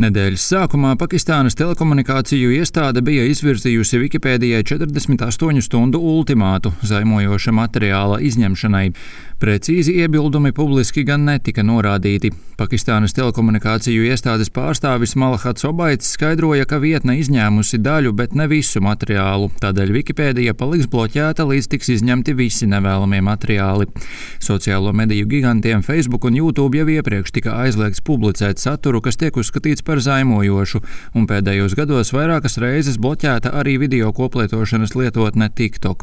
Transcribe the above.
Nedēļas sākumā Pakistānas telekomunikāciju iestāde bija izvirzījusi Wikipēdijai 48 stundu ultimātu zaimojoša materiāla izņemšanai. Precīzi iebildumi publiski gan netika norādīti. Pakistānas telekomunikāciju iestādes pārstāvis Malahats Obaits skaidroja, ka vietne izņēmusi daļu, bet ne visu materiālu. Tādēļ Wikipēdija paliks bloķēta, līdz tiks izņemti visi nevēlamie materiāli. Sociālo mediju gigantiem Facebook un YouTube jau iepriekš tika aizliegts publicēt saturu, kas tiek uzskatīts uzskatīts par zaimojošu, un pēdējos gados vairākas reizes bloķēta arī video koplietošanas lietotne TikTok.